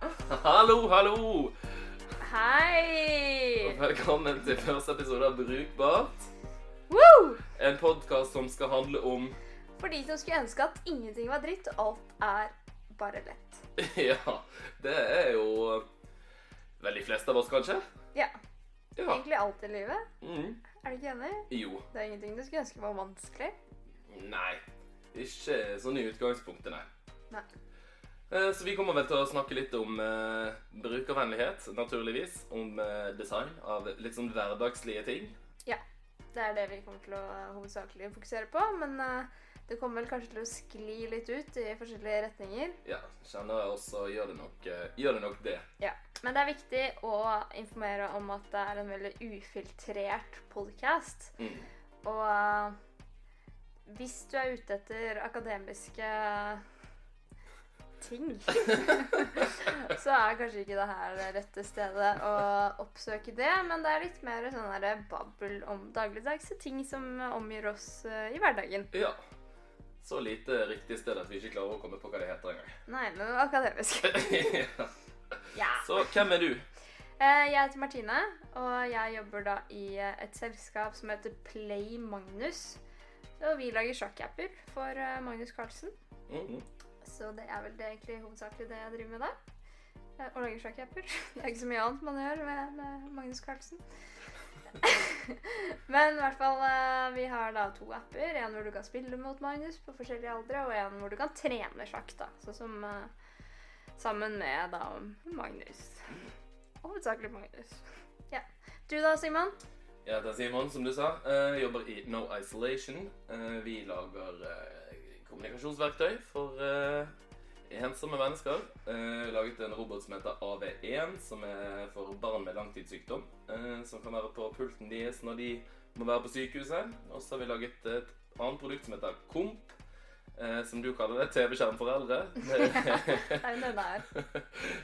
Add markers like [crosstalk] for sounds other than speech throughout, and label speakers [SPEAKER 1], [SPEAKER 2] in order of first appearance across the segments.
[SPEAKER 1] [laughs] Hallo, hallo!
[SPEAKER 2] Hei!
[SPEAKER 1] Og velkommen til første episode av Brukbart.
[SPEAKER 2] Woo!
[SPEAKER 1] En podkast som skal handle om
[SPEAKER 2] For de som skulle ønske at ingenting var dritt, og alt er bare lett. [laughs]
[SPEAKER 1] Ja, det er jo vel de fleste av oss, kanskje?
[SPEAKER 2] Ja.
[SPEAKER 1] Ja.
[SPEAKER 2] Egentlig alt i livet.
[SPEAKER 1] Mm.
[SPEAKER 2] Er du ikke enig?
[SPEAKER 1] Jo.
[SPEAKER 2] Det er ingenting du skulle ønske var vanskelig.
[SPEAKER 1] Nei. Ikke sånn i utgangspunktet, nei.
[SPEAKER 2] Nei.
[SPEAKER 1] Eh, Så vi kommer vel til å snakke litt om eh, brukervennlighet, naturligvis. Om eh, design av litt sånn hverdagslige ting.
[SPEAKER 2] Ja. Det er det vi kommer til å hovedsakelig fokusere på, men eh, det kommer vel kanskje til å skli litt ut i forskjellige retninger.
[SPEAKER 1] Ja, kjenner jeg også gjør det nok, eh, gjør det, nok det.
[SPEAKER 2] Ja. Men det er viktig å informere om at det er en veldig ufiltrert podcast.
[SPEAKER 1] Mm.
[SPEAKER 2] Og eh, hvis du er ute etter akademiske ting, [laughs] så er kanskje ikke det her det rette stedet å oppsøke det. Men det er litt mer sånn der babbel om dagligdagse ting som omgir oss eh, i hverdagen.
[SPEAKER 1] Ja. Så lite riktig sted at vi ikke klarer å komme på hva det heter engang.
[SPEAKER 2] Nei, men akademisk. [laughs]
[SPEAKER 1] ja.
[SPEAKER 2] Ja.
[SPEAKER 1] Så hvem er du?
[SPEAKER 2] Eh, Jeg heter Martine, og jeg jobber da i eh, et selskap som heter Play Magnus. Og vi lager sjakkapper for Magnus Carlsen.
[SPEAKER 1] Mhm.
[SPEAKER 2] Så det er vel det egentlig hovedsakelig det jeg driver med der. Eh, Å lage sjakkapper. [laughs] Det er ikke så mye annet man gjør med, med Magnus Carlsen. [laughs] Men i hvert fall, eh, vi har da to apper. En hvor du kan spille mot Magnus på forskjellige aldre, og en hvor du kan trene sjakk. da. Sånn som eh, sammen med da Magnus. Hovedsakelig Magnus. Ja. Du da, Simon?
[SPEAKER 1] Jeg heter Simon, som du sa. Jeg jobber i No Isolation. Vi lager kommunikasjonsverktøy for eh, ensomme mennesker. Eh, laget en robot som heter AV1, som er for barn med langtidssykdom. Eh, som kan være på pulten deres når de må være på sykehuset. Og så har vi laget et annet produkt som heter Komp. Eh, som du kaller det, TV-skjerm for eldre.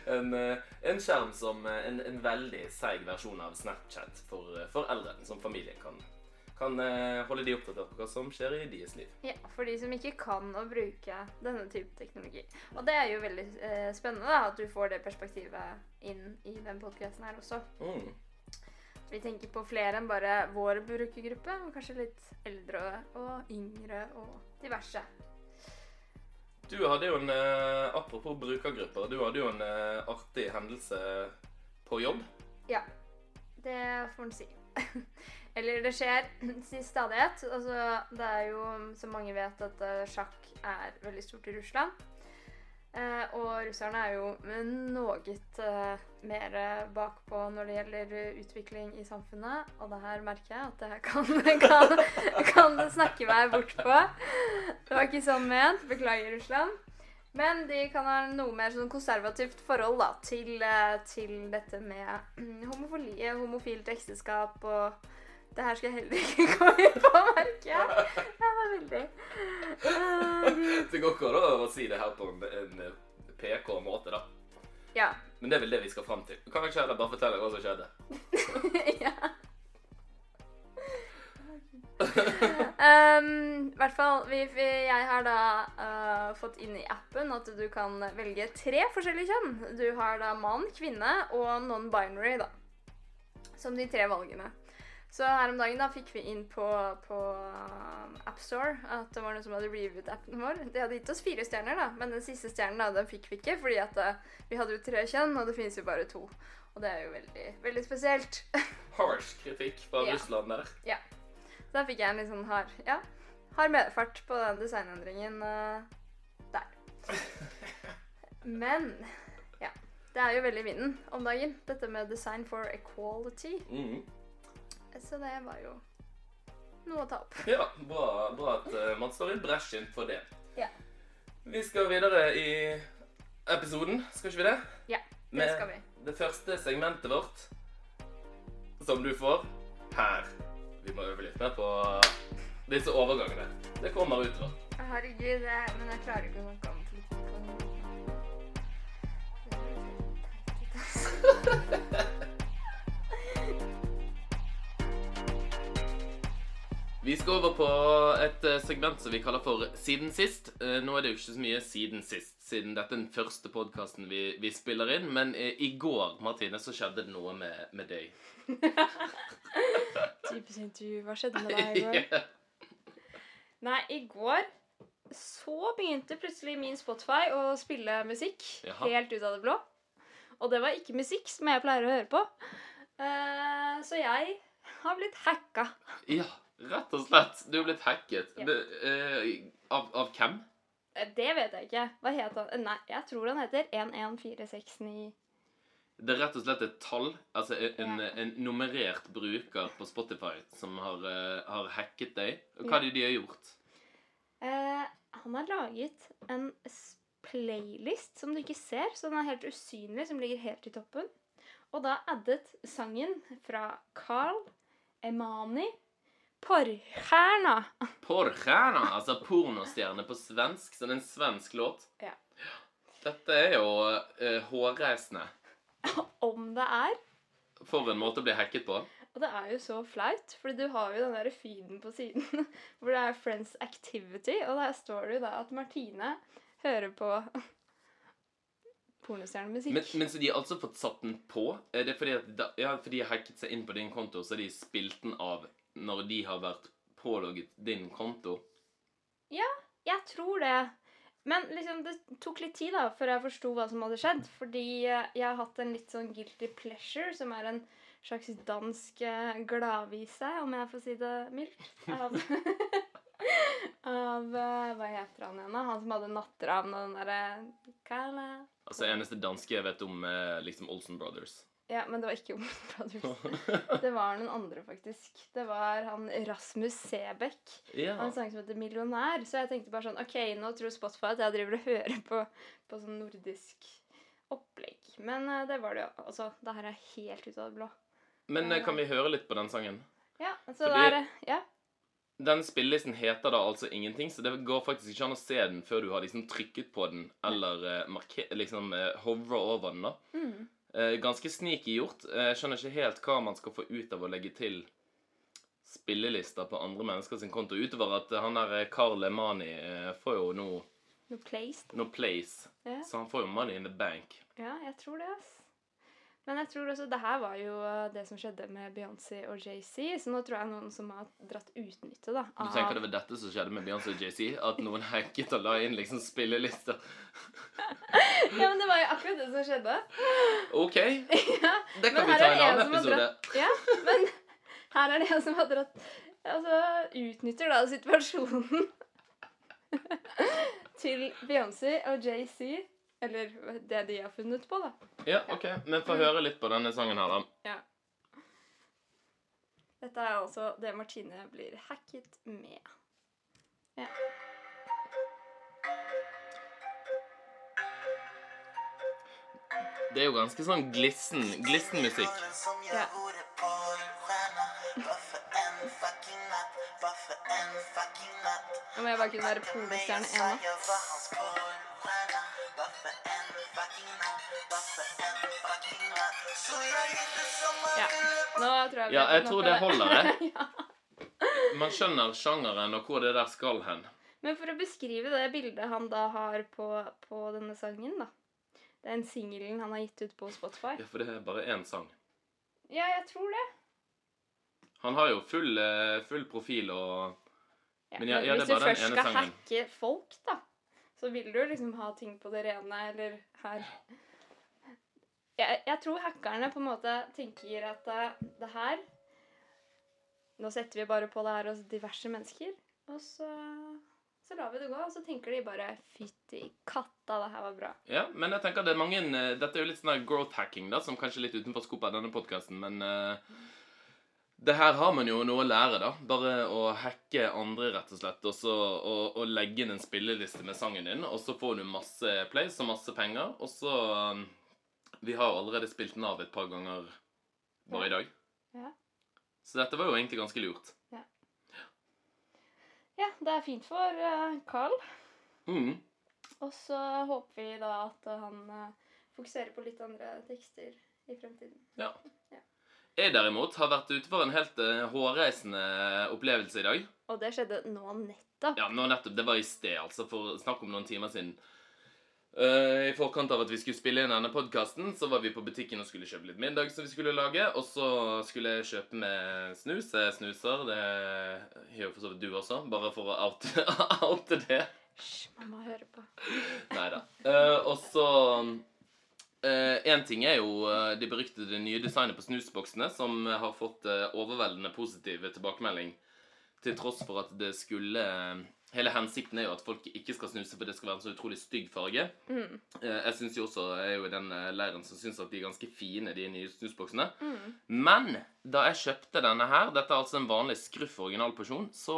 [SPEAKER 1] En, eh, en skjerm som eh, en, en veldig seig versjon av Snapchat for, eh, for eldre, som familien kan, kan eh, holde de oppdatert på hva som skjer i deres liv.
[SPEAKER 2] Ja, for de som ikke kan å bruke denne type teknologi. Og det er jo veldig eh, spennende da, at du får det perspektivet inn i den podkasten her også.
[SPEAKER 1] Mm.
[SPEAKER 2] Vi tenker på flere enn bare vår brukergruppe, men kanskje litt eldre og yngre og diverse.
[SPEAKER 1] Du hadde jo en eh, Apropos brukergrupper. Du hadde jo en eh, artig hendelse på jobb.
[SPEAKER 2] Ja, det får en si. [laughs] Eller det skjer [clears throat] til stadighet. Altså, det er jo, som mange vet, at eh, sjakk er veldig stort i Russland. Eh, og russerne er jo noe eh, mer bakpå når det gjelder eh, utvikling i samfunnet. Og det her merker jeg at det her kan, [laughs] kan, kan snakke meg bort på. Det var ikke sånn ment. Beklager, Russland. Men de kan ha noe mer sånn konservativt forhold da, til, eh, til dette med [clears throat] homofili, homofilt ekteskap og Det her skal jeg heller ikke [laughs] gå inn på, merker jeg. Det var veldig uh, [laughs]
[SPEAKER 1] Det går ikke an å si det her på en, en PK måte, da.
[SPEAKER 2] Ja.
[SPEAKER 1] Men det er vel det vi skal fram til. Kan ikke heller bare fortelle hva som skjedde? [laughs]
[SPEAKER 2] ja. Um, I hvert fall, vi, vi, jeg har da uh, fått inn i appen at du kan velge tre forskjellige kjønn. Du har da mann, kvinne og non-binary, da. Som de tre valgene. Så her om dagen da fikk vi inn på, på um, AppStore at det var noen som hadde reviewet appen vår. De hadde gitt oss fire stjerner, da, men den siste stjernen da, den fikk vi ikke. Fordi at uh, vi hadde jo tre kjønn, og det finnes jo bare to. Og det er jo veldig, veldig spesielt. [laughs]
[SPEAKER 1] Harsh kritikk fra
[SPEAKER 2] Ja.
[SPEAKER 1] Russland der.
[SPEAKER 2] Så da fikk jeg en litt sånn hard, ja, hard medfart på den designendringen uh, der. [laughs] Men ja, det er jo veldig i vinden om dagen, dette med design for equality.
[SPEAKER 1] Mhm.
[SPEAKER 2] Så det var jo noe å ta opp.
[SPEAKER 1] Ja, bra, bra at uh, man står i bresjen for det.
[SPEAKER 2] Ja.
[SPEAKER 1] Vi skal videre i episoden, skal ikke vi det?
[SPEAKER 2] Ja, det
[SPEAKER 1] Med
[SPEAKER 2] skal vi.
[SPEAKER 1] det første segmentet vårt, som du får her. Vi må øve litt mer på disse overgangene. Det kommer utover.
[SPEAKER 2] Herregud, det, men jeg klarer ikke å snakke om politikk [laughs]
[SPEAKER 1] Vi skal over på et eh, segment som vi kaller for Siden sist. Eh, Nå er det jo ikke så mye siden sist, siden dette er den første podkasten vi, vi spiller inn. Men eh, i går, Martine, så skjedde det noe med, med deg. [laughs]
[SPEAKER 2] Typisk intervju. Hva skjedde med deg i går? [laughs]
[SPEAKER 1] yeah.
[SPEAKER 2] Nei, i går så begynte plutselig min Spotify å spille musikk.
[SPEAKER 1] Jaha.
[SPEAKER 2] Helt ut av det blå. Og det var ikke musikk som jeg pleier å høre på. Uh, så jeg har blitt hacka.
[SPEAKER 1] ja, rett og slett. Du er blitt hacket.
[SPEAKER 2] Ja.
[SPEAKER 1] Be, eh, av, av hvem?
[SPEAKER 2] Eh, Det vet jeg ikke. Hva het han? Nei, jeg tror han heter 11469.
[SPEAKER 1] Det er rett og slett et tall, altså en,
[SPEAKER 2] Ja.
[SPEAKER 1] en nummerert bruker på Spotify som har, uh, har hacket deg. Og Hva er det de har gjort?
[SPEAKER 2] Uh, han har laget en playlist som du ikke ser, så den er helt usynlig, som ligger helt i toppen. Og da addet sangen fra Carl Emani Porrstjärna.
[SPEAKER 1] Porrstjärna, altså pornostjerne på svensk. Så det er en svensk låt.
[SPEAKER 2] Ja.
[SPEAKER 1] Dette er jo uh, hårreisende.
[SPEAKER 2] Om det er.
[SPEAKER 1] For en måte å bli hacket på.
[SPEAKER 2] Og det er jo så flaut, for du har jo den der feeden på siden [laughs] hvor det er Friends Activity, og der står det jo da at Martine hører på [laughs] pornostjernemusikk.
[SPEAKER 1] Men, men så de har altså fått satt den på? Er det fordi, at ja, fordi de har hacket seg inn på din konto, så har de spilt den av når de har vært pålogget din konto?
[SPEAKER 2] Ja, Jeg tror det. Men liksom, det tok litt tid da, før jeg forsto hva som hadde skjedd. Fordi eh, jeg har hatt en litt sånn guilty pleasure, som er en slags dansk eh, gladvise, om jeg får si det mildt. Av, [laughs] av eh, Hva heter han igjen, da? Han som hadde natteravn og den derre
[SPEAKER 1] Altså eneste danske jeg vet om, er liksom Olsen Brothers.
[SPEAKER 2] Ja, men det var ikke Brothers. [laughs] Det var noen andre, faktisk. Det var han Rasmus Sebekk.
[SPEAKER 1] ja.
[SPEAKER 2] Han sang som heter 'Millionær', så jeg tenkte bare sånn OK, nå tror Spotify at jeg driver og hører på, på sånn nordisk opplegg. Men uh, det var det jo. Altså, det her er helt ut av det blå.
[SPEAKER 1] Men uh, kan vi høre litt på den sangen?
[SPEAKER 2] Ja, så
[SPEAKER 1] Fordi-
[SPEAKER 2] det er Ja.
[SPEAKER 1] Den spillelisten heter da altså ingenting, så det går faktisk ikke an å se den før du har liksom trykket på den, eller uh, liksom uh, hovra over den. da.
[SPEAKER 2] Mm.
[SPEAKER 1] Eh, ganske sneaky gjort. Eh, Jeg skjønner ikke helt hva man skal få ut av å legge til spillelister på andre mennesker sin konto, utover at han der Carl Emani eh, får jo noe
[SPEAKER 2] No place.
[SPEAKER 1] no place,
[SPEAKER 2] Ja.
[SPEAKER 1] så han får jo money in the bank.
[SPEAKER 2] ja, jeg tror det, ass. Men jeg tror også det her var jo eh, det som skjedde med Beyoncé og JC, så nå tror jeg noen som har dratt utnytte, da.
[SPEAKER 1] Du tenker det var dette som skjedde med Beyoncé og JC? At noen hacket og la inn liksom spillelister? [laughs]
[SPEAKER 2] Ja, men det var jo akkurat det som skjedde.
[SPEAKER 1] OK, [laughs]
[SPEAKER 2] ja.
[SPEAKER 1] det kan vi ta i en annen episode.
[SPEAKER 2] dratt- Ja, men [laughs] her er det en som har dratt Altså utnytter da situasjonen til Beyoncé og JC. Eller det de har funnet på, da.
[SPEAKER 1] Ja, OK. Men få høre litt på denne sangen her, da.
[SPEAKER 2] Ja. Dette er altså det Martine blir hacket med. Ja.
[SPEAKER 1] Det er jo ganske sånn glissen, glissen musikk.
[SPEAKER 2] Ja. Nå må jeg bare kunne være pornostjerne ennå. Ja. Nå tror jeg vi
[SPEAKER 1] Ja, jeg tror det holder, det. [laughs] Man skjønner sjangeren og hvor det der skal hen.
[SPEAKER 2] Men for å beskrive det bildet han da har på, på denne sangen, da. Den singelen han har gitt ut på Spotify.
[SPEAKER 1] Ja, For det er bare én sang.
[SPEAKER 2] Ja, jeg tror det.
[SPEAKER 1] Han har jo full, eh, full profil og
[SPEAKER 2] Ja,
[SPEAKER 1] Men ja, ja, det
[SPEAKER 2] hvis du først skal
[SPEAKER 1] sangen.
[SPEAKER 2] hacke folk, da, så vil du liksom ha ting på det rene, eller her Jeg, jeg tror hackerne på en måte tenker at eh, det her Nå setter vi bare på det her hos diverse mennesker, og så, så lar vi det gå. Og så tenker de bare Fytti katta, det her var bra.
[SPEAKER 1] Ja, men jeg tenker det er mange eh, Dette er jo litt sånn growth hacking, da, som kanskje er litt utenfor skopet av denne podkasten, men eh, det her har man jo noe å lære, da. Bare å hacke andre, rett og slett. Og så og, og legge inn en spilleliste med sangen din, og så får du masse plays og masse penger. Og så um, Vi har allerede spilt den av et par ganger bare i dag.
[SPEAKER 2] Ja.
[SPEAKER 1] Så dette var jo egentlig ganske lurt.
[SPEAKER 2] Ja, ja det er fint for eh, Carl.
[SPEAKER 1] Mm.
[SPEAKER 2] Og så håper vi da at han eh, fokuserer på litt andre tekster i fremtiden.
[SPEAKER 1] Jeg derimot har vært ute for en helt eh, hårreisende opplevelse i dag.
[SPEAKER 2] Og det skjedde nå nettopp.
[SPEAKER 1] Ja, nå nettopp. Det var i sted, altså. For snakk om noen timer siden. Uh, I forkant av at vi skulle spille inn denne podkasten, så var vi på butikken og skulle kjøpe litt middag som vi skulle lage. Og så skulle jeg kjøpe med snus. Jeg snuser. Det gjør for så vidt du også. Bare for å oute, [laughs] oute det.
[SPEAKER 2] Hysj, mamma hører på.
[SPEAKER 1] Nei da. og så Én ting er jo eh, de beryktede nye designet på snusboksene, som har fått eh, overveldende positiv tilbakemelding. Til tross for at det skulle Hele hensikten er jo at folk ikke skal snuse, for det skal være en så utrolig stygg farge.
[SPEAKER 2] Mm.
[SPEAKER 1] Eh, Jeg synes jo også, jeg er jo i den eh, leiren som syns at de er ganske fine, de nye snusboksene.
[SPEAKER 2] Mm.
[SPEAKER 1] Men da jeg kjøpte denne her, dette er altså en vanlig skruff originalporsjon, så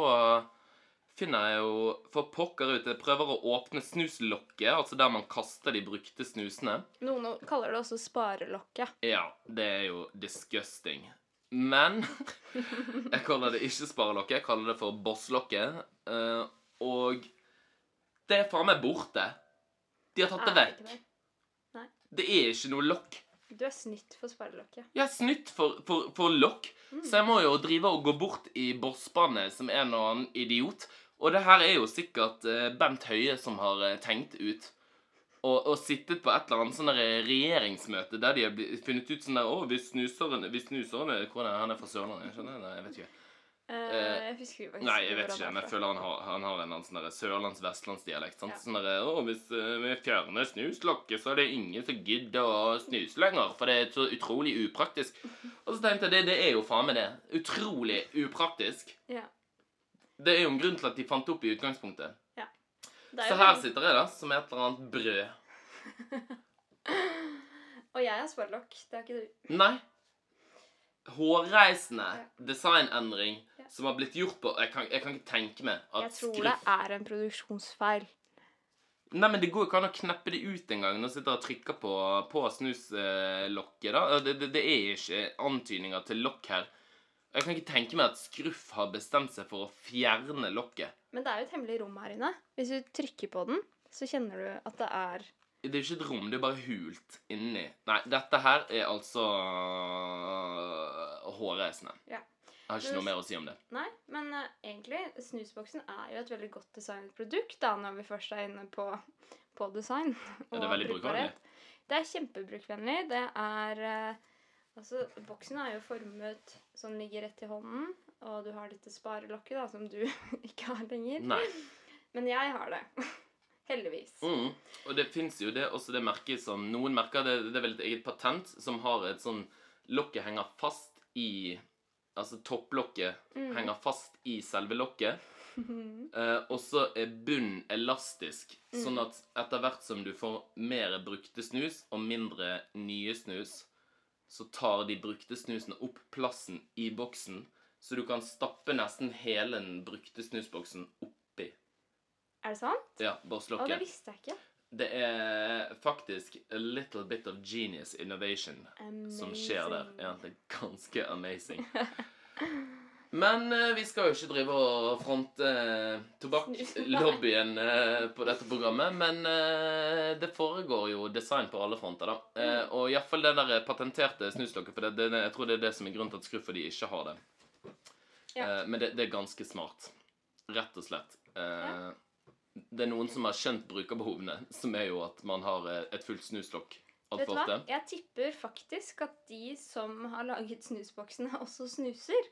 [SPEAKER 1] finner jeg jo for pokker ut Jeg prøver å åpne snuslokket, altså der man kaster de brukte snusene.
[SPEAKER 2] Noen kaller det også sparelokket.
[SPEAKER 1] Ja, det er jo disgusting. Men [laughs] jeg kaller det ikke sparelokket, jeg kaller det for bosslokket. Eh, og det er faen meg borte. De har tatt det vekk.
[SPEAKER 2] det?
[SPEAKER 1] Det er ikke noe lokk.
[SPEAKER 2] Du er snytt for sparelokket.
[SPEAKER 1] Jeg er snytt for, for, for lokk, så jeg må jo drive og gå bort i bosspannet som en og annen idiot. Og det her er jo sikkert eh, Bent Høie som har eh, tenkt ut. Og, og sittet på et eller annet sånn regjeringsmøte der de har funnet ut sånn der Å, hvis snuserne Hvis snuserne Hvor er? Han er fra Sørlandet? Jeg skjønner? Nei, jeg vet ikke.
[SPEAKER 2] Uh, jeg husker faktisk
[SPEAKER 1] Nei, jeg vet ikke, men jeg føler han har, han har en sånn sørlands-vestlandsdialekt.
[SPEAKER 2] Ja.
[SPEAKER 1] Sånn der, å, hvis eh, vi fjerner snuslokket, så er det ingen som gidder å snuse lenger, for det er så utrolig upraktisk. Og så tenkte jeg, det, det er jo faen meg det. Utrolig upraktisk.
[SPEAKER 2] Ja.
[SPEAKER 1] Det er jo en grunn til at de fant det opp i utgangspunktet.
[SPEAKER 2] Er
[SPEAKER 1] Så her
[SPEAKER 2] en...
[SPEAKER 1] sitter jeg da, som et eller annet brød. [laughs]
[SPEAKER 2] Og jeg har sparelokk. Det har ikke du.
[SPEAKER 1] Nei. Hårreisende
[SPEAKER 2] Ja.
[SPEAKER 1] designendring
[SPEAKER 2] Ja.
[SPEAKER 1] som har blitt gjort på Jeg kan, jeg kan ikke tenke meg at
[SPEAKER 2] Jeg tror
[SPEAKER 1] skrift...
[SPEAKER 2] det er en produksjonsfeil.
[SPEAKER 1] Nei, men det går ikke an å kneppe det ut engang når du sitter og trykker på, på snuslokket. da. Det, det, det er ikke antydninger til lokk her. Jeg kan ikke tenke meg at Skruff har bestemt seg for å fjerne lokket.
[SPEAKER 2] Men det er jo et hemmelig rom her inne. Hvis du trykker på den, så kjenner du at det er
[SPEAKER 1] Det er jo ikke et rom, det er bare hult inni. Nei, dette her er altså hårreisende.
[SPEAKER 2] Ja.
[SPEAKER 1] Jeg har ikke noe mer å si om det.
[SPEAKER 2] Nei, men uh, egentlig, snusboksen er jo et veldig godt designet produkt, da, når vi først er inne på, på design.
[SPEAKER 1] Ja, det er veldig
[SPEAKER 2] brukbarhet. Det er kjempebrukvennlig. Det er eh, Altså, boksen er jo formet sånn ligger rett i hånden, og du har dette sparelokket, da, som du [laughs] ikke har lenger.
[SPEAKER 1] Nei.
[SPEAKER 2] Men jeg har det. [laughs] Heldigvis.
[SPEAKER 1] Mm. Og det fins jo det også det merket som Noen merker det, det er vel et eget patent som har et sånn Lokket henger fast i Altså topplokket
[SPEAKER 2] Mm.
[SPEAKER 1] henger fast i selve lokket. [laughs] Eh, og så er bunnen elastisk, sånn
[SPEAKER 2] Mm.
[SPEAKER 1] at etter hvert som du får mer brukte snus og mindre nye snus, så tar de brukte snusene opp plassen i boksen, så du kan stappe nesten hele den brukte snusboksen oppi.
[SPEAKER 2] Er det sant?
[SPEAKER 1] Ja,
[SPEAKER 2] Å, det visste jeg ikke.
[SPEAKER 1] Det er faktisk a little bit of genius innovation som skjer der.
[SPEAKER 2] Amazing.
[SPEAKER 1] Er ganske amazing. [laughs] Men eh, vi skal jo ikke drive og fronte eh, tobakklobbyen [laughs] eh, på dette programmet. Men eh, det foregår jo design på alle fronter, da. Eh, og iallfall det der patenterte snuslokket. For det, det, jeg tror det er det som er grunnen til at Skruff de ikke har det.
[SPEAKER 2] Ja.
[SPEAKER 1] Eh, men det, det er ganske smart. Rett og slett. Eh, Det er noen som har skjønt brukerbehovene, som er jo at man har eh, et fullt snuslokk
[SPEAKER 2] Vet du hva? Jeg tipper faktisk at de som har laget snusboksene, også snuser.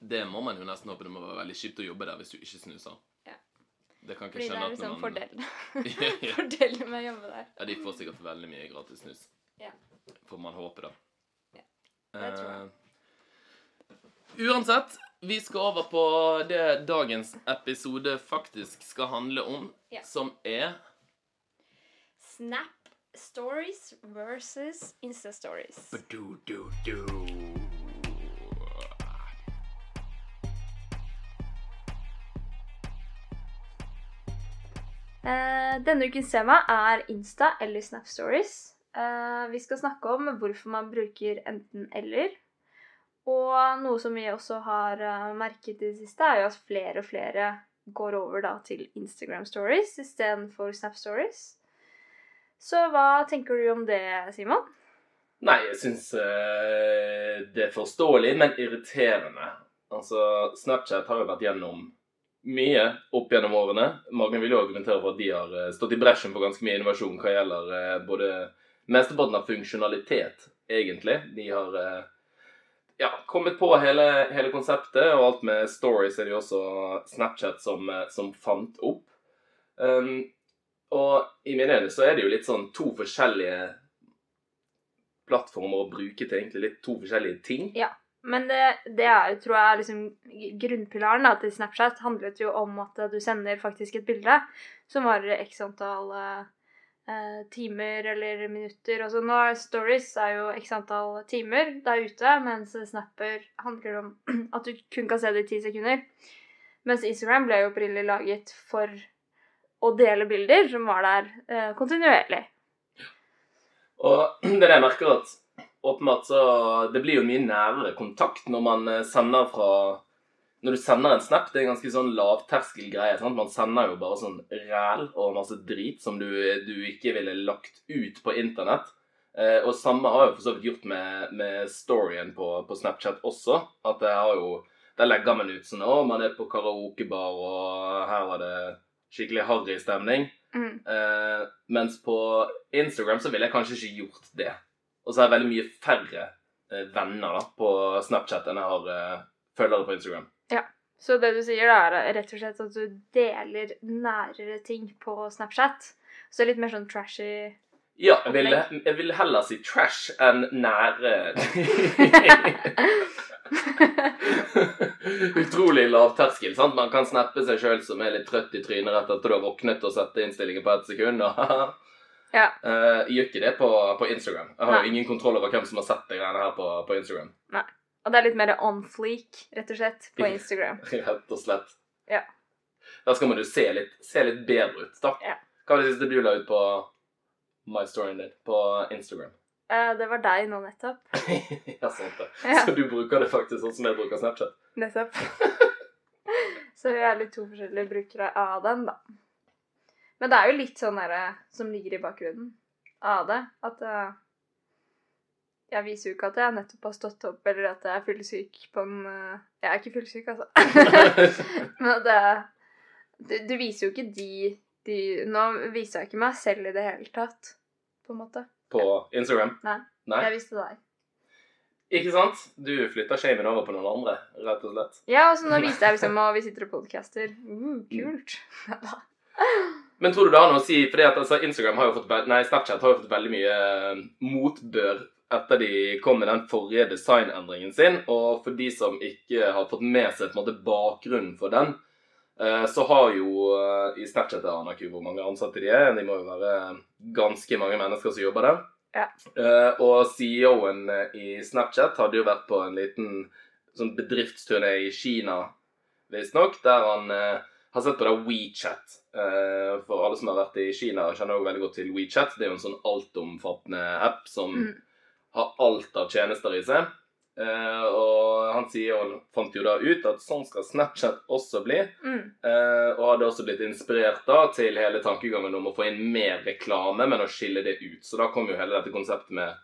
[SPEAKER 1] Det må man jo nesten håpe. Det må være veldig kjipt å jobbe der hvis du ikke snuser.
[SPEAKER 2] Ja.
[SPEAKER 1] Det kan ikke
[SPEAKER 2] Fordi det
[SPEAKER 1] skjønne
[SPEAKER 2] er
[SPEAKER 1] at
[SPEAKER 2] liksom
[SPEAKER 1] man
[SPEAKER 2] fordelen. [laughs] Fordelen med å jobbe der.
[SPEAKER 1] Ja, de får sikkert veldig mye gratis snus.
[SPEAKER 2] Ja.
[SPEAKER 1] Får man håpe, da.
[SPEAKER 2] Ja, det tror jeg.
[SPEAKER 1] Eh, uansett, vi skal over på det dagens episode faktisk skal handle om,
[SPEAKER 2] Ja.
[SPEAKER 1] som er
[SPEAKER 2] Snap stories versus Insta stories.
[SPEAKER 1] Du-du-du.
[SPEAKER 2] Eh, denne ukens tema er Insta eller Snap Stories. Eh, vi skal snakke om hvorfor man bruker enten-eller. Og noe som vi også har eh, merket i det siste, er jo at flere og flere går over da til Instagram Stories istedenfor Snap Stories. Så hva tenker du om det, Simon?
[SPEAKER 1] Nei, jeg syns eh, det er forståelig, men irriterende. Altså, Snapchat har jo vært gjennom mye opp gjennom årene. Mange vil jo argumentere for at de har eh, stått i bresjen for ganske mye innovasjon hva gjelder eh, både mesteparten av funksjonalitet, egentlig. De har eh, ja, kommet på hele, hele konseptet, og alt med stories er det jo også Snapchat som, som fant opp. Um, og i mine øyne så er det jo litt sånn to forskjellige plattformer å bruke til egentlig litt to forskjellige ting.
[SPEAKER 2] Men det, det er jo, tror jeg, liksom grunnpilaren da, til Snapchat handlet jo om at du sender faktisk et bilde som varer x antall eh, timer eller minutter. Altså nå er Stories er jo x antall timer der ute, mens Snapper handler om [clears throat] at du kun kan se det i ti sekunder. Mens Instagram ble jo opprinnelig laget for å dele bilder som var der eh, kontinuerlig.
[SPEAKER 1] Og [clears throat] det jeg merker at åpenbart så Det blir jo mye nærere kontakt når man eh, sender fra Når du sender en snap, det er en ganske sånn lavterskel greie. sant? Man sender jo bare sånn ræl og masse drit som du, du ikke ville lagt ut på internett. Eh, og samme har jeg for så vidt gjort med, med storyen på, på Snapchat også. At jeg har jo Der legger man ut sånn Å, man er på karaokebar, og her var det skikkelig harry stemning.
[SPEAKER 2] Mm.
[SPEAKER 1] Eh, mens på Instagram så ville jeg kanskje ikke gjort det. Og så har jeg veldig mye færre eh, venner da, på Snapchat enn jeg har eh, følgere på Instagram. Ja.
[SPEAKER 2] Så det du sier, da, er rett og slett at du deler nærere ting på Snapchat. Så litt mer sånn trashy
[SPEAKER 1] Ja, jeg vil, jeg vil heller si trash enn nære [laughs] Utrolig lavterskel. sant? Man kan snappe seg sjøl som er litt trøtt i trynet rett etter du har våknet og sette innstillingen på ett sekund. og [laughs]
[SPEAKER 2] Ja.
[SPEAKER 1] Uh, gjør ikke det på, på Instagram. Jeg har jo ingen kontroll over hvem som har sett de greiene her på, på Instagram.
[SPEAKER 2] Og det er litt mer on fleak, rett og slett, på Instagram. [laughs]
[SPEAKER 1] Rett og slett.
[SPEAKER 2] Ja.
[SPEAKER 1] Da skal man jo se litt, se litt bedre ut, da.
[SPEAKER 2] Ja.
[SPEAKER 1] Hva var det siste du la ut på My Storyen din på Instagram?
[SPEAKER 2] Uh, det var deg nå nettopp. [laughs]
[SPEAKER 1] ja, sant det.
[SPEAKER 2] Ja.
[SPEAKER 1] Så du bruker det faktisk sånn som jeg bruker Snapchat?
[SPEAKER 2] Nettopp. [laughs] Så vi er litt to forskjellige brukere av den, da. Men det er jo litt sånn derre som ligger i bakgrunnen av det. At uh, jeg viser jo ikke at jeg nettopp har stått opp, eller at jeg er fyllesyk på en eh, Jeg er ikke fyllesyk, altså. [laughs] Men det du, du viser jo ikke de, de Nå viser jeg ikke meg selv i det hele tatt, på en måte.
[SPEAKER 1] på Instagram?
[SPEAKER 2] Nei.
[SPEAKER 1] Nei?
[SPEAKER 2] Jeg viste deg.
[SPEAKER 1] Ikke sant? Du flytter shamen over på noen andre, rett og slett.
[SPEAKER 2] Ja, og så nå viste jeg liksom [laughs] Og vi sitter og podcaster. Uh, kult. [laughs]
[SPEAKER 1] Men tror du det har noe å si? Fordi at altså, Instagram har jo fått, nei, Snapchat har jo fått veldig mye eh, motbør etter de kom med den forrige designendringen sin. Og for de som ikke har fått med seg på en måte bakgrunnen for den, eh, så har jo eh, i Snapchat Jeg aner ikke hvor mange ansatte de er. De må jo være ganske mange mennesker som jobber der.
[SPEAKER 2] Ja.
[SPEAKER 1] Og CEO-en i Snapchat hadde jo vært på en liten sånn bedriftsturné i Kina, visstnok, der han har sett på det WeChat. Eh, for alle som har vært i Kina, kjenner jo veldig godt til WeChat. Det er jo en sånn altomfattende app som
[SPEAKER 2] Mm.
[SPEAKER 1] har alt av tjenester i seg. Eh, og han sier og fant jo da ut at sånn skal Snapchat også bli.
[SPEAKER 2] Mm.
[SPEAKER 1] Eh, og hadde også blitt inspirert da til hele tankegangen om å få inn mer reklame, men å skille det ut. Så da kom jo hele dette konseptet med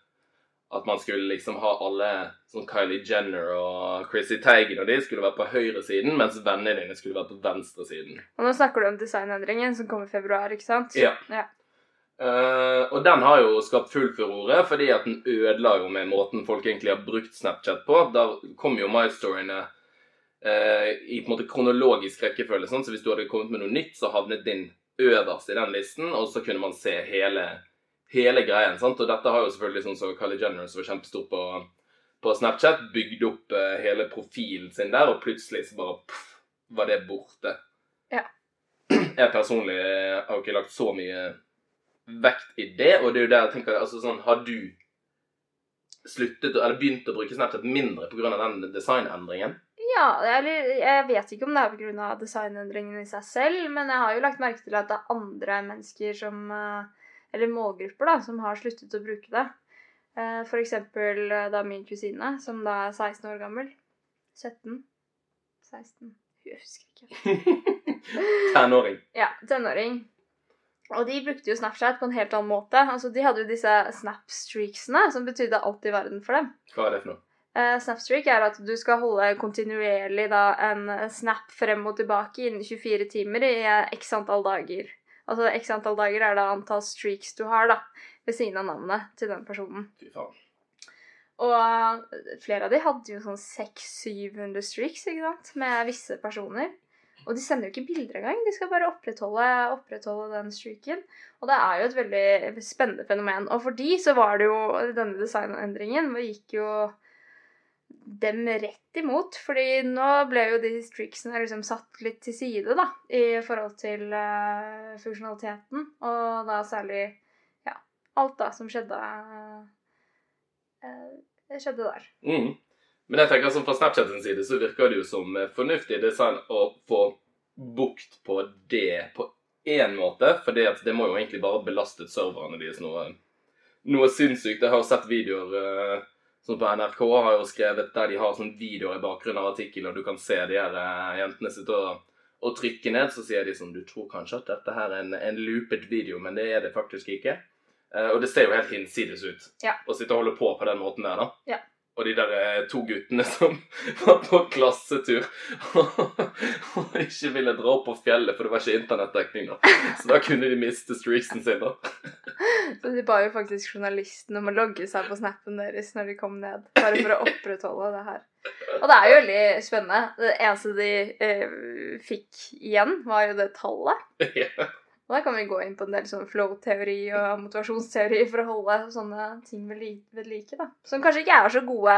[SPEAKER 1] at man skulle liksom ha alle sånn Kylie Jenner og Chrissy Teigen og de skulle være på høyresiden, mens vennene dine skulle være på venstresiden.
[SPEAKER 2] Og nå snakker du om designendringen som kommer i februar, ikke sant?
[SPEAKER 1] Ja.
[SPEAKER 2] Ja.
[SPEAKER 1] Uh, og den har jo skapt full furore, fordi at den ødela jo med måten folk egentlig har brukt Snapchat på. Der kom jo MyStoryene uh, i på en måte kronologisk rekkefølge. Sånn. Så hvis du hadde kommet med noe nytt, så havnet din øverst i den listen, og så kunne man se hele, hele greien. Sant? Og dette har jo selvfølgelig sånn som Kylie Jenner, som var kjempestor på, på Snapchat, bygd opp eh, hele profilen sin der, og plutselig så bare pff, var det borte.
[SPEAKER 2] Ja.
[SPEAKER 1] Jeg personlig eh, har jo ikke lagt så mye vekt i det, og det er jo der jeg tenker altså sånn, Har du sluttet, eller begynt å bruke Snapchat mindre pga. den designendringen?
[SPEAKER 2] Ja, eller jeg vet ikke om det er pga. designendringen i seg selv, men jeg har jo lagt merke til at det er andre mennesker som eh, Eller målgrupper, da, som har sluttet å bruke det. Eh, eksempel eh, da min kusine, som da er 16 år gammel. 17? 16? Jeg husker ikke. [laughs]
[SPEAKER 1] Tenåring.
[SPEAKER 2] Ja, tenåring. Og de brukte jo Snapchat på en helt annen måte. Altså, De hadde jo disse snap-streaksene, som betydde alt i verden for dem.
[SPEAKER 1] Hva er det for noe?
[SPEAKER 2] Uh, Snapstreak er at du skal holde kontinuerlig da, en snap frem og tilbake innen 24 timer i eh, x antall dager. Altså x antall dager er da antall streaks du har da, ved siden av navnet til den personen.
[SPEAKER 1] Fy faen.
[SPEAKER 2] Og flere av de hadde jo sånn 600-700 streaks ikke sant? med visse personer. Og de sender jo ikke bilder engang. De skal bare opprettholde, opprettholde den streaken. Og det er jo et veldig spennende fenomen. Og for de så var det jo denne designendringen Det gikk jo dem rett imot. fordi nå ble jo de streaksene liksom satt litt til side, da, i forhold til uh, funksjonaliteten. Og da særlig ja, alt da som skjedde uh, skjedde der.
[SPEAKER 1] Mm. Men jeg tenker som fra Snapchat sin side så virker det jo som fornuftig design å få bukt på det på én måte. For det må jo egentlig bare belastet serverne deres noe, noe sinnssykt. Jeg har sett videoer uh, sånn på NRK har jo skrevet der de har sånn videoer i bakgrunnen av artikkelen, og du kan se de her uh, jentene sitte og, og, trykke ned. Så sier de sånn Du tror kanskje at dette her er en, en loopet video, men det er det faktisk ikke. Uh, og det ser jo helt hinsides ut
[SPEAKER 2] ja.
[SPEAKER 1] å sitte og holde på på den måten der, da.
[SPEAKER 2] Ja.
[SPEAKER 1] Og de der eh, to guttene som [laughs] var på klassetur [laughs] og ikke ville dra opp på fjellet, for det var ikke internettdekning da. Så da kunne de miste streaksen sin, da. [laughs]
[SPEAKER 2] Så de ba jo faktisk journalisten om å logge seg på snappen deres når de kom ned, bare for å opprettholde det her. Og det er jo veldig spennende. Det eneste de eh, fikk igjen, var jo det tallet.
[SPEAKER 1] Ja.
[SPEAKER 2] Og da kan vi gå inn på en del sånn flow-teori og motivasjonsteori for å holde sånne ting ved like. da. Som kanskje ikke er så gode,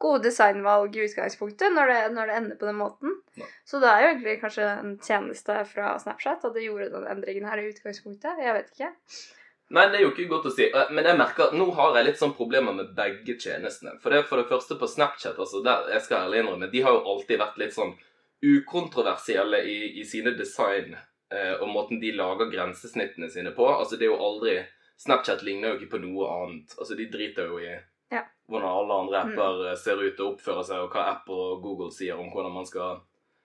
[SPEAKER 2] gode designvalg i utgangspunktet når det, når det, ender på den måten.
[SPEAKER 1] Ja.
[SPEAKER 2] Så det er jo egentlig kanskje en tjeneste fra Snapchat at det gjorde den endringen her i utgangspunktet. Jeg vet ikke.
[SPEAKER 1] Nei, det er jo ikke godt å si. Eh, men jeg merker at nå har jeg litt sånn problemer med begge tjenestene. For det for det første på Snapchat, altså, der, jeg skal ærlig innrømme, de har jo alltid vært litt sånn ukontroversielle i, i sine design og måten de lager grensesnittene sine på. Altså, det er jo aldri Snapchat ligner jo ikke på noe annet. Altså, de driter jo i
[SPEAKER 2] ja.
[SPEAKER 1] hvordan alle andre apper mm. ser ut og oppfører seg, og hva apper og Google sier om hvordan man skal,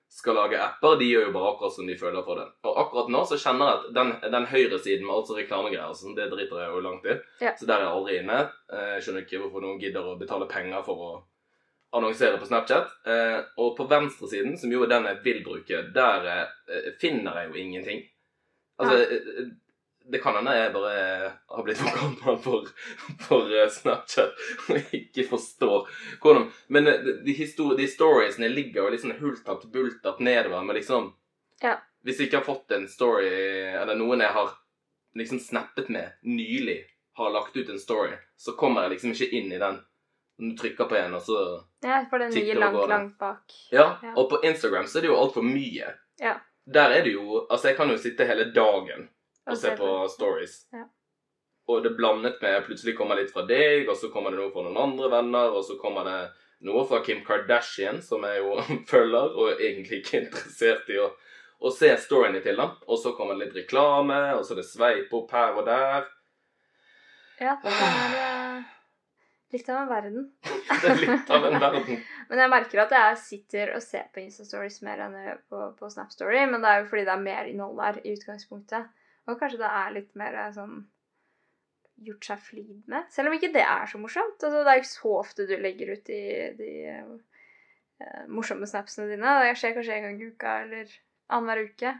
[SPEAKER 1] skal lage apper. De gjør jo bare akkurat som de føler for det. Og akkurat nå så kjenner jeg at den, den høyresiden med alt reklamegreier, sånn, det driter jeg jo langt i.
[SPEAKER 2] Ja.
[SPEAKER 1] Så der er jeg aldri inne. Eh, jeg skjønner ikke hvorfor noen gidder å betale penger for å annonsere på Snapchat. Eh, og på venstresiden, som jo er den jeg vil bruke, der eh, finner jeg jo ingenting. Altså, ja. det kan hende jeg bare har blitt for gammel for, for Snapchat [laughs] og ikke forstår hvordan Men de, de storiesene ligger jo litt sånn hultatt bultatt nedover med liksom
[SPEAKER 2] ja.
[SPEAKER 1] Hvis jeg ikke har fått en story, eller noen jeg har liksom snappet med nylig, har lagt ut en story, så kommer jeg liksom ikke inn i den du trykker på en, og så
[SPEAKER 2] Ja, for den ligger langt, langt bak.
[SPEAKER 1] Ja, ja, og på Instagram så er det jo altfor mye.
[SPEAKER 2] Ja.
[SPEAKER 1] Der er det jo Altså, jeg kan jo sitte hele dagen og, og se på stories.
[SPEAKER 2] Ja.
[SPEAKER 1] Og det er blandet med Plutselig kommer litt fra deg, og så kommer det noe fra noen andre venner, og så kommer det noe fra Kim Kardashian, som jeg jo [laughs] følger, og er egentlig ikke interessert i å, å se storyene til, da. Og så kommer det litt reklame, og så er det sveip opp her og der.
[SPEAKER 2] Ja, det er Litt av en verden.
[SPEAKER 1] det er litt av en verden. [laughs]
[SPEAKER 2] men jeg merker at jeg sitter og ser på Insta-stories mer enn jeg på, på Snap-story. Men det er jo fordi det er mer innhold der i utgangspunktet. Og kanskje det er litt mer sånn gjort seg flid med. Selv om ikke det er så morsomt. Altså, det er jo ikke så ofte du legger ut de, de uh, morsomme snapsene dine. Det skjer kanskje en gang i uka eller annenhver uke.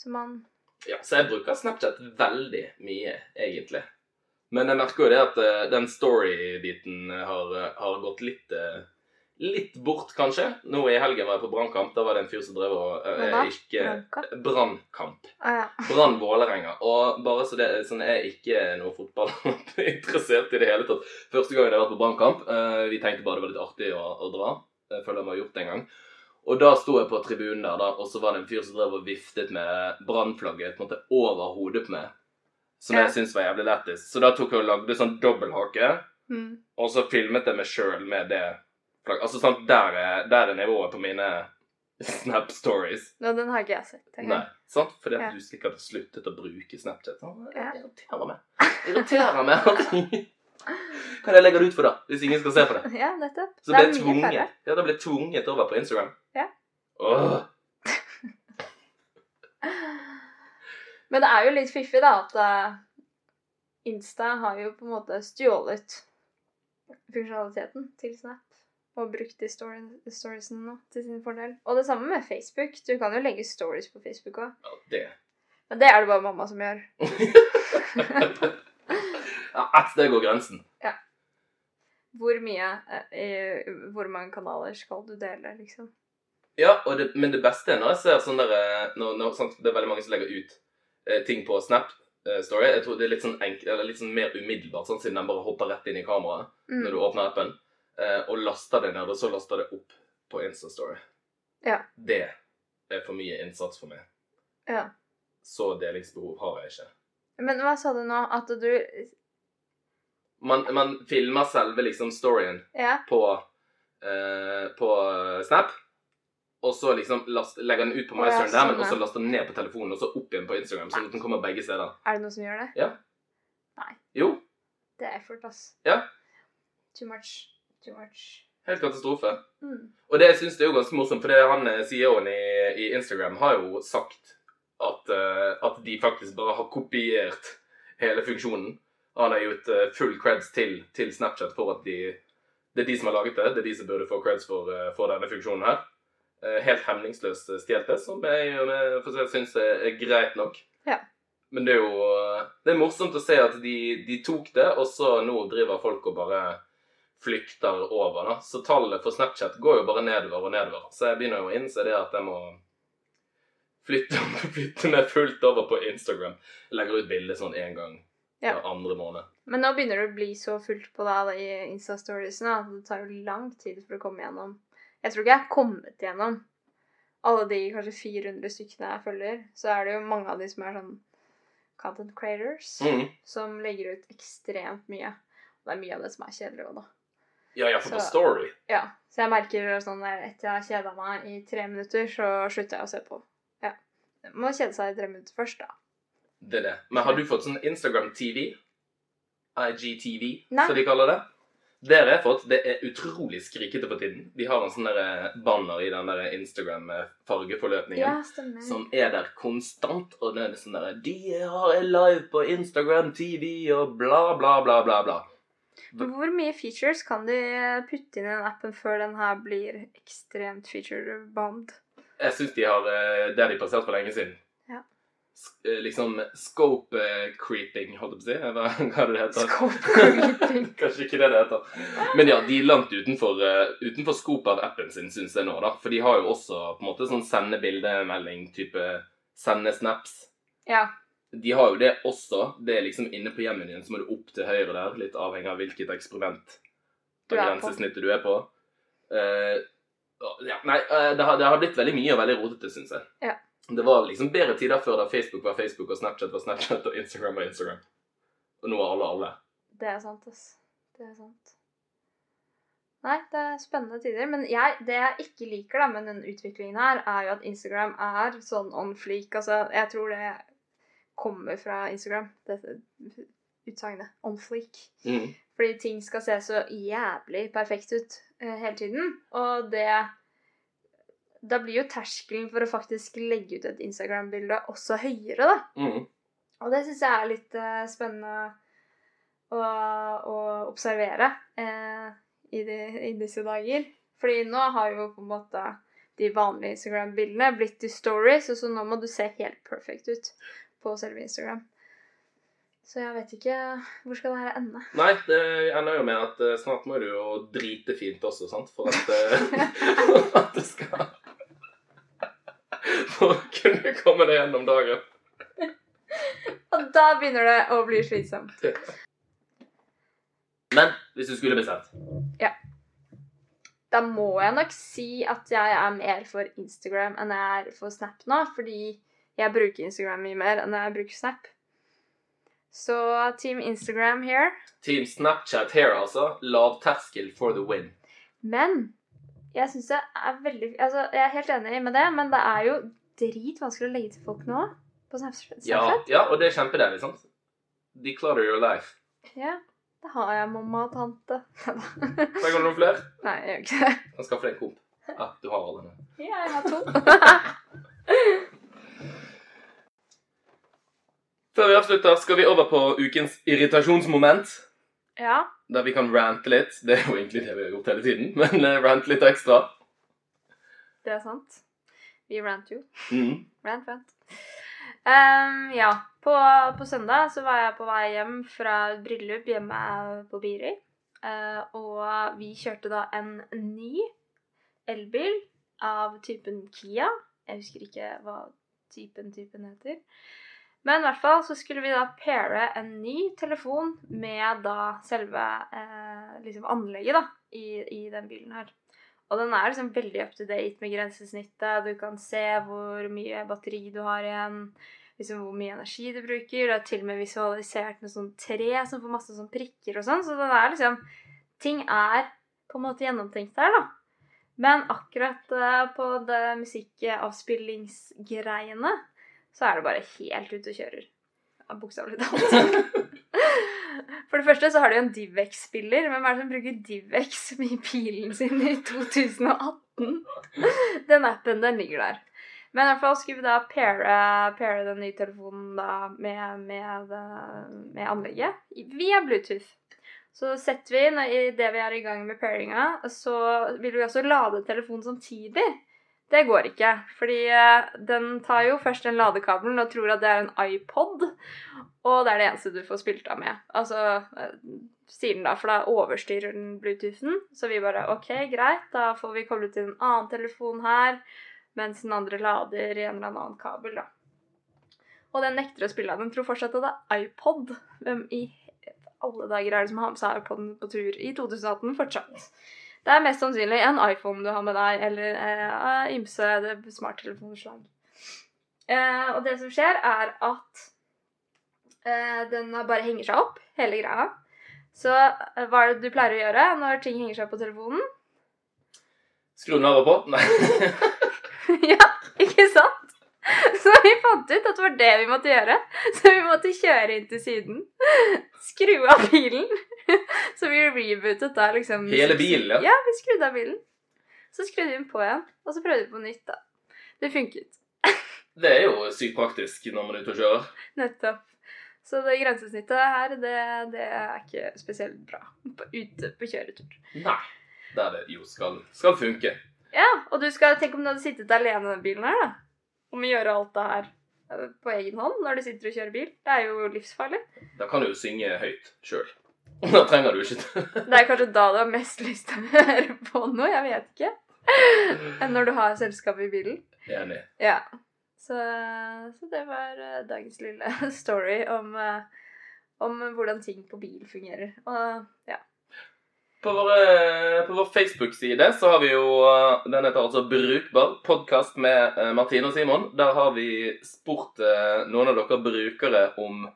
[SPEAKER 2] Så man
[SPEAKER 1] Ja, så jeg bruker Snapchat veldig mye, egentlig. Men jeg merker jo det at uh, den story-biten har, uh, har, gått litt Litt bort, kanskje. Nå i helgen var jeg på brannkamp. Da var det en fyr som drev og ikke Brannkamp.
[SPEAKER 2] Ah, ja. [laughs]
[SPEAKER 1] Brann Vålerenga. Og bare så det sånn er ikke noe fotballinteressert i det hele tatt. Første gangen jeg har vært på brannkamp. vi tenkte bare det var litt artig å, å dra. Jeg føler vi har gjort det en gang. Og da sto jeg på tribunen der, da, og så var det en fyr som drev og viftet med brannflagget over hodet på meg. Som ja. jeg syntes var jævlig lættis. Så da tok jeg og lagde sånn dobbelthake.
[SPEAKER 2] Mm.
[SPEAKER 1] Og så filmet jeg meg sjøl med det. Altså sånn, der er, der er nivået på mine Snap stories.
[SPEAKER 2] Nå, den har ikke jeg sett.
[SPEAKER 1] Nei, sant? Fordi at ja. du sikkert har sluttet å bruke Snapchat. Sånn, det irriterer meg. Irriterer meg. Kan jeg legge det ut for, da? Hvis ingen skal se på det?
[SPEAKER 2] Ja, nettopp.
[SPEAKER 1] Så det ble tvunget. Ja, det ble tvunget over på Instagram.
[SPEAKER 2] Ja.
[SPEAKER 1] Åh.
[SPEAKER 2] Men det er jo litt fiffig, da, at eh, Insta har jo på en måte stjålet funksjonaliteten til Snap. Og brukt de story, storiesene nå til sin fordel. Og det samme med Facebook. Du kan jo legge stories på Facebook òg.
[SPEAKER 1] Ja, det.
[SPEAKER 2] Men det er det bare mamma som gjør.
[SPEAKER 1] Ja, ett sted går grensen. [laughs] Ja.
[SPEAKER 2] Hvor mye eh, i Hvor mange kanaler skal du dele, liksom?
[SPEAKER 1] Ja, det, men det beste er når jeg ser sånn der eh, Det er veldig mange som legger ut ting på Snap eh, Story. Jeg tror det er litt sånn, litt sånn mer umiddelbart, sånn, siden den bare hopper rett inn i kameraet
[SPEAKER 2] Mm.
[SPEAKER 1] når du åpner appen. Eh, og laster det ned, og så laster det opp på Insta-story.
[SPEAKER 2] Ja.
[SPEAKER 1] Det er for mye innsats for meg.
[SPEAKER 2] Ja.
[SPEAKER 1] Så delingsbehov har jeg ikke.
[SPEAKER 2] Men hva sa du nå? At du
[SPEAKER 1] Man, man filmer selve liksom storyen
[SPEAKER 2] Ja.
[SPEAKER 1] på, eh, på Snap. Og så liksom last, legger den ut på
[SPEAKER 2] Å, ja,
[SPEAKER 1] men
[SPEAKER 2] sånn,
[SPEAKER 1] også laster den ned på telefonen og så opp igjen på Instagram. Sånn at den kommer begge steder.
[SPEAKER 2] Er det noen som gjør det?
[SPEAKER 1] Ja.
[SPEAKER 2] Nei.
[SPEAKER 1] Jo,
[SPEAKER 2] Det er effort, ass.
[SPEAKER 1] Ja.
[SPEAKER 2] Too much. Too much.
[SPEAKER 1] helt katastrofe.
[SPEAKER 2] Mm.
[SPEAKER 1] Og det syns jeg er jo ganske morsomt, for det han eh, CEO-en i, i Instagram har jo sagt at, uh, at de faktisk bare har kopiert hele funksjonen. Han har gitt uh, full creds til, til Snapchat for at de Det er de som har laget det. Det er de som burde få creds for, uh, for denne funksjonen her. Eh, helt hemningsløst stjålet det, som jeg jeg for syns er, greit nok.
[SPEAKER 2] Ja.
[SPEAKER 1] Men det er jo eh, Det er morsomt å se at de, de tok det, og så nå driver folk og bare flykter over. da. Så tallet for Snapchat går jo bare nedover og nedover. Så jeg begynner jo å innse det at jeg må flytte, [laughs] flytte meg fullt over på Instagram. Jeg legger ut bilde sånn én gang
[SPEAKER 2] Ja.
[SPEAKER 1] hver andre måned.
[SPEAKER 2] Men nå begynner det å bli så fullt på deg i Insta-storiesene at det tar jo lang tid for å komme gjennom. Jeg tror ikke jeg har kommet gjennom alle de kanskje 400 stykkene jeg følger. Så er det jo mange av de som er sånn content creators,
[SPEAKER 1] mm.
[SPEAKER 2] som legger ut ekstremt mye. Og det er mye av det som er kjedelig òg, da.
[SPEAKER 1] Ja, iallfall på Story.
[SPEAKER 2] Ja, så jeg merker sånn etter jeg har kjeda meg i tre minutter, så slutter jeg å se på. Ja. Man må kjede seg i tre minutter først, da.
[SPEAKER 1] Det er det. Men har du fått sånn Instagram TV? IGTV, som de kaller det? Det har jeg fått. Det er utrolig skrikete på tiden. De har en sånn eh, banner i den der Instagram-fargeforløpningen.
[SPEAKER 2] Ja, stemmer.
[SPEAKER 1] som er der konstant, og det er sånn der De har er live på Instagram TV og bla, bla, bla, bla, bla.
[SPEAKER 2] Hvor mye features kan de putte inn i den appen før den her blir ekstremt feature-bombed?
[SPEAKER 1] Jeg syns de har eh, Det har de passert for lenge siden. Eh, Liksom scope eh, creeping, holdt jeg på å si. Hva, [laughs] hva er det det heter?
[SPEAKER 2] Scope [laughs] creeping.
[SPEAKER 1] Kanskje ikke det det heter. Men ja, de er langt utenfor, uh, utenfor scope av appen sin, syns jeg nå, da. For de har jo også på en måte sånn sende bildemelding-type sende snaps.
[SPEAKER 2] Ja.
[SPEAKER 1] De har jo det også. Det er liksom inne på hjemmenyen, så må du opp til høyre der. Litt avhengig av hvilket eksperiment
[SPEAKER 2] er på.
[SPEAKER 1] grensesnittet du er på. Uh, ja, nei, eh, det har, det har blitt veldig mye og veldig rotete, syns jeg.
[SPEAKER 2] Ja.
[SPEAKER 1] Det var liksom bedre tider før da Facebook var Facebook og Snapchat var Snapchat og Instagram var Instagram. Og nå er alle alle.
[SPEAKER 2] Det er sant, ass. Det er sant. Nei, det er spennende tider. Men jeg, det jeg ikke liker da med den utviklingen her, er jo at Instagram er sånn on fleak. Altså, jeg tror det kommer fra Instagram, dette utsagnet. On fleak.
[SPEAKER 1] Mm.
[SPEAKER 2] Fordi ting skal se så jævlig perfekt ut uh, hele tiden. Og det Da blir jo terskelen for å faktisk legge ut et Instagram-bilde også høyere, da.
[SPEAKER 1] Mm.
[SPEAKER 2] Og det syns jeg er litt uh, spennende å, å observere eh, i, de, i disse dager. Fordi nå har jo på en måte de vanlige Instagram-bildene blitt til stories, og så nå må du se helt perfect ut på selve Instagram. Så jeg vet ikke Hvor skal det her ende?
[SPEAKER 1] Nei, det ender jo med at eh, snart må du jo drite fint også, sant? For at, eh, [laughs] at det skal For å kunne komme deg gjennom dagen.
[SPEAKER 2] Og da begynner det å bli slitsomt.
[SPEAKER 1] Men hvis du skulle bestemt
[SPEAKER 2] Da må jeg nok si at jeg er mer for Instagram enn jeg er for Snap nå, fordi jeg bruker Instagram mye mer enn jeg bruker Snap. Så Team Instagram here.
[SPEAKER 1] Team Snapchat her, altså. Lavterskel for the win.
[SPEAKER 2] Men jeg syns det er veldig Altså, jeg er helt enig med det, men det er jo dritvanskelig å legge til folk nå på Snapchat.
[SPEAKER 1] Ja, ja, og det er kjempedeilig, sant? Declutter your life.
[SPEAKER 2] ja. Det har jeg mamma og tante.
[SPEAKER 1] Trenger du noen flere?
[SPEAKER 2] Nei, jeg gjør ikke det.
[SPEAKER 1] Kan skaffe deg en komp. Ja, du har alle nå.
[SPEAKER 2] Ja, jeg har to.
[SPEAKER 1] Før vi avslutter, skal vi over på ukens irritasjonsmoment.
[SPEAKER 2] Ja.
[SPEAKER 1] Der vi kan rante litt. Det er jo egentlig det vi har gjort hele tiden, [laughs] men uh, rante litt ekstra.
[SPEAKER 2] Det er sant. Vi rant jo.
[SPEAKER 1] Mm.
[SPEAKER 2] Rant, rant. Um, ja. På, på søndag så var jeg på vei hjem fra et bryllup hjemme på Biri. Uh, og vi kjørte da en ny elbil av typen Kia. Jeg husker ikke hva typen typen heter. Men i hvert fall så skulle vi da paire en ny telefon med da selve eh, liksom anlegget da, i, i den bilen her. Og den er liksom veldig up to date med grensesnittet. Du kan se hvor mye batteri du har igjen, liksom hvor mye energi du bruker. Det er til og med visualisert med sånn tre som får masse sånn prikker og sånn. Så den er liksom Ting er på en måte gjennomtenkt her, da. Men akkurat uh, på det musikkavspillingsgreiene så er det bare helt ute og kjører. Ja, Bokstavelig talt. [laughs] For det første så har de jo en Divex-spiller. Hvem er det som bruker Divex i bilen sin i 2018? Den appen, den ligger der. Men i hvert fall skulle vi da paire, paire den nye telefonen da med, med, med anlegget via Bluetooth. Så setter vi, når, idet vi er i gang med pairinga, så vil vi også lade telefonen samtidig. Det går ikke, fordi eh, den tar jo først den ladekabelen og tror at det er en iPod, og det er det eneste du får spilt av med. Altså, eh, sier den da, for da overstyrer den Bluetoothen. Så vi bare OK, greit, da får vi koblet til en annen telefon her, mens den andre lader i en eller annen kabel, da. Og den nekter å spille av. Den tror fortsatt at det er iPod. Hvem i alle dager er det som har med seg iPoden på tur i 2018 fortsatt? Det er mest sannsynlig en iPhone du har med deg, eller eh, ymse smarttelefonslag. Eh, og det som skjer, er at eh, den bare henger seg opp, hele greia. Så eh, hva er det du pleier å gjøre når ting henger seg opp på telefonen?
[SPEAKER 1] Skru den av og på? Nei. [laughs]
[SPEAKER 2] ja, ikke sant? [laughs] Så vi fant ut at det var det vi måtte gjøre. Så vi måtte kjøre inn til siden. Skru av bilen. [laughs] Så vi rebootet da liksom
[SPEAKER 1] Hele bilen, ja?
[SPEAKER 2] Ja, vi skrudde av bilen. Så skrudde vi den på igjen, og så prøvde vi på nytt, da. Det funket. [laughs]
[SPEAKER 1] Det er jo sykt praktisk når man er ute og kjører.
[SPEAKER 2] Nettopp. Så det grensesnittet her, det, det er ikke spesielt bra på, ute på kjøretur.
[SPEAKER 1] Nei. Der det jo skal, skal funke.
[SPEAKER 2] Ja, og du skal tenke om du hadde sittet alene i den bilen her, da. Om å gjøre alt det her eh, på egen hånd når du sitter og kjører bil. Det er jo livsfarlig.
[SPEAKER 1] Da kan du jo synge høyt sjøl. [laughs] Da trenger du ikke
[SPEAKER 2] Det er kanskje da du har mest lyst til å [laughs] høre på noe, jeg vet ikke. [laughs] Enn når du har selskap i bilen.
[SPEAKER 1] Enig.
[SPEAKER 2] Ja. Så, så det var eh, dagens lille story om, eh, om hvordan ting på bil fungerer. Og ja.
[SPEAKER 1] På, våre, på vår Facebook-side så har vi jo eh, Den heter altså Brukbar podkast med eh, Martine og Simon. Der har vi spurt eh, noen av dere brukere om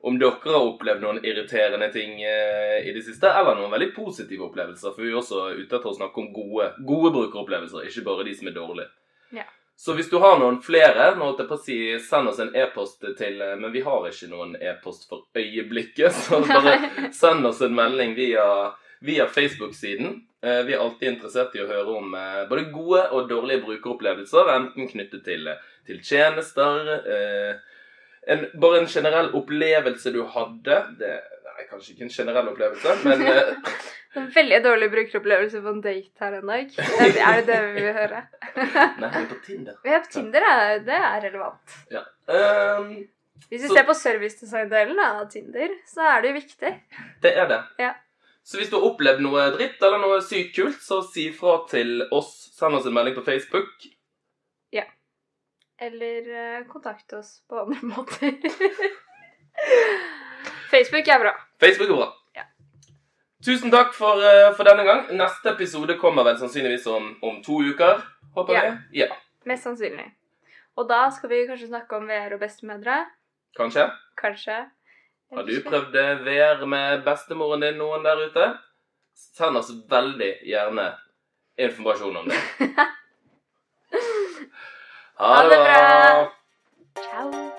[SPEAKER 1] om dere har opplevd noen irriterende ting i det siste, eller noen veldig positive opplevelser. For vi er også ute etter å snakke om gode, gode brukeropplevelser, ikke bare de som er dårlige.
[SPEAKER 2] Ja.
[SPEAKER 1] Så hvis du har noen flere, nå holdt jeg på å si, send oss en e-post til Men vi har ikke noen e-post for øyeblikket, [laughs] så bare send oss en melding via, via Facebook-siden. Eh, Vi er alltid interessert i å høre om eh, både gode og dårlige brukeropplevelser, enten knyttet til, til tjenester eh, en, Bare en generell opplevelse du hadde. Det Nei, kanskje ikke en generell opplevelse, men eh, [laughs]
[SPEAKER 2] En veldig dårlig brukeropplevelse på en date her en dag. [laughs] Er det- er det det vi vil høre?
[SPEAKER 1] Nei, vi er på Tinder.
[SPEAKER 2] Vi er på Tinder, ja. det er relevant.
[SPEAKER 1] Ja. Um,
[SPEAKER 2] Hvis vi
[SPEAKER 1] Så-
[SPEAKER 2] ser på servicedesign-delen av Tinder, så er det jo viktig.
[SPEAKER 1] det er det.
[SPEAKER 2] Ja.
[SPEAKER 1] Så hvis du har opplevd noe dritt eller noe sykt kult, så si fra til oss. Send oss en melding på Facebook. Ja.
[SPEAKER 2] Eller eh, kontakt oss på andre [laughs] måter. Facebook er bra.
[SPEAKER 1] Facebook er bra.
[SPEAKER 2] Ja.
[SPEAKER 1] Tusen takk for, eh, for denne gang. Neste episode kommer vel sannsynligvis om, om to uker. Håper
[SPEAKER 2] Ja.
[SPEAKER 1] vi. Ja,
[SPEAKER 2] Mest sannsynlig. Og da skal vi kanskje snakke om VR og bestemødre.
[SPEAKER 1] kanskje.
[SPEAKER 2] Kanskje.
[SPEAKER 1] Har du prøvd eh, VR med bestemoren din, noen der ute? Send oss veldig gjerne informasjon om det. [laughs]
[SPEAKER 2] Ha det bra.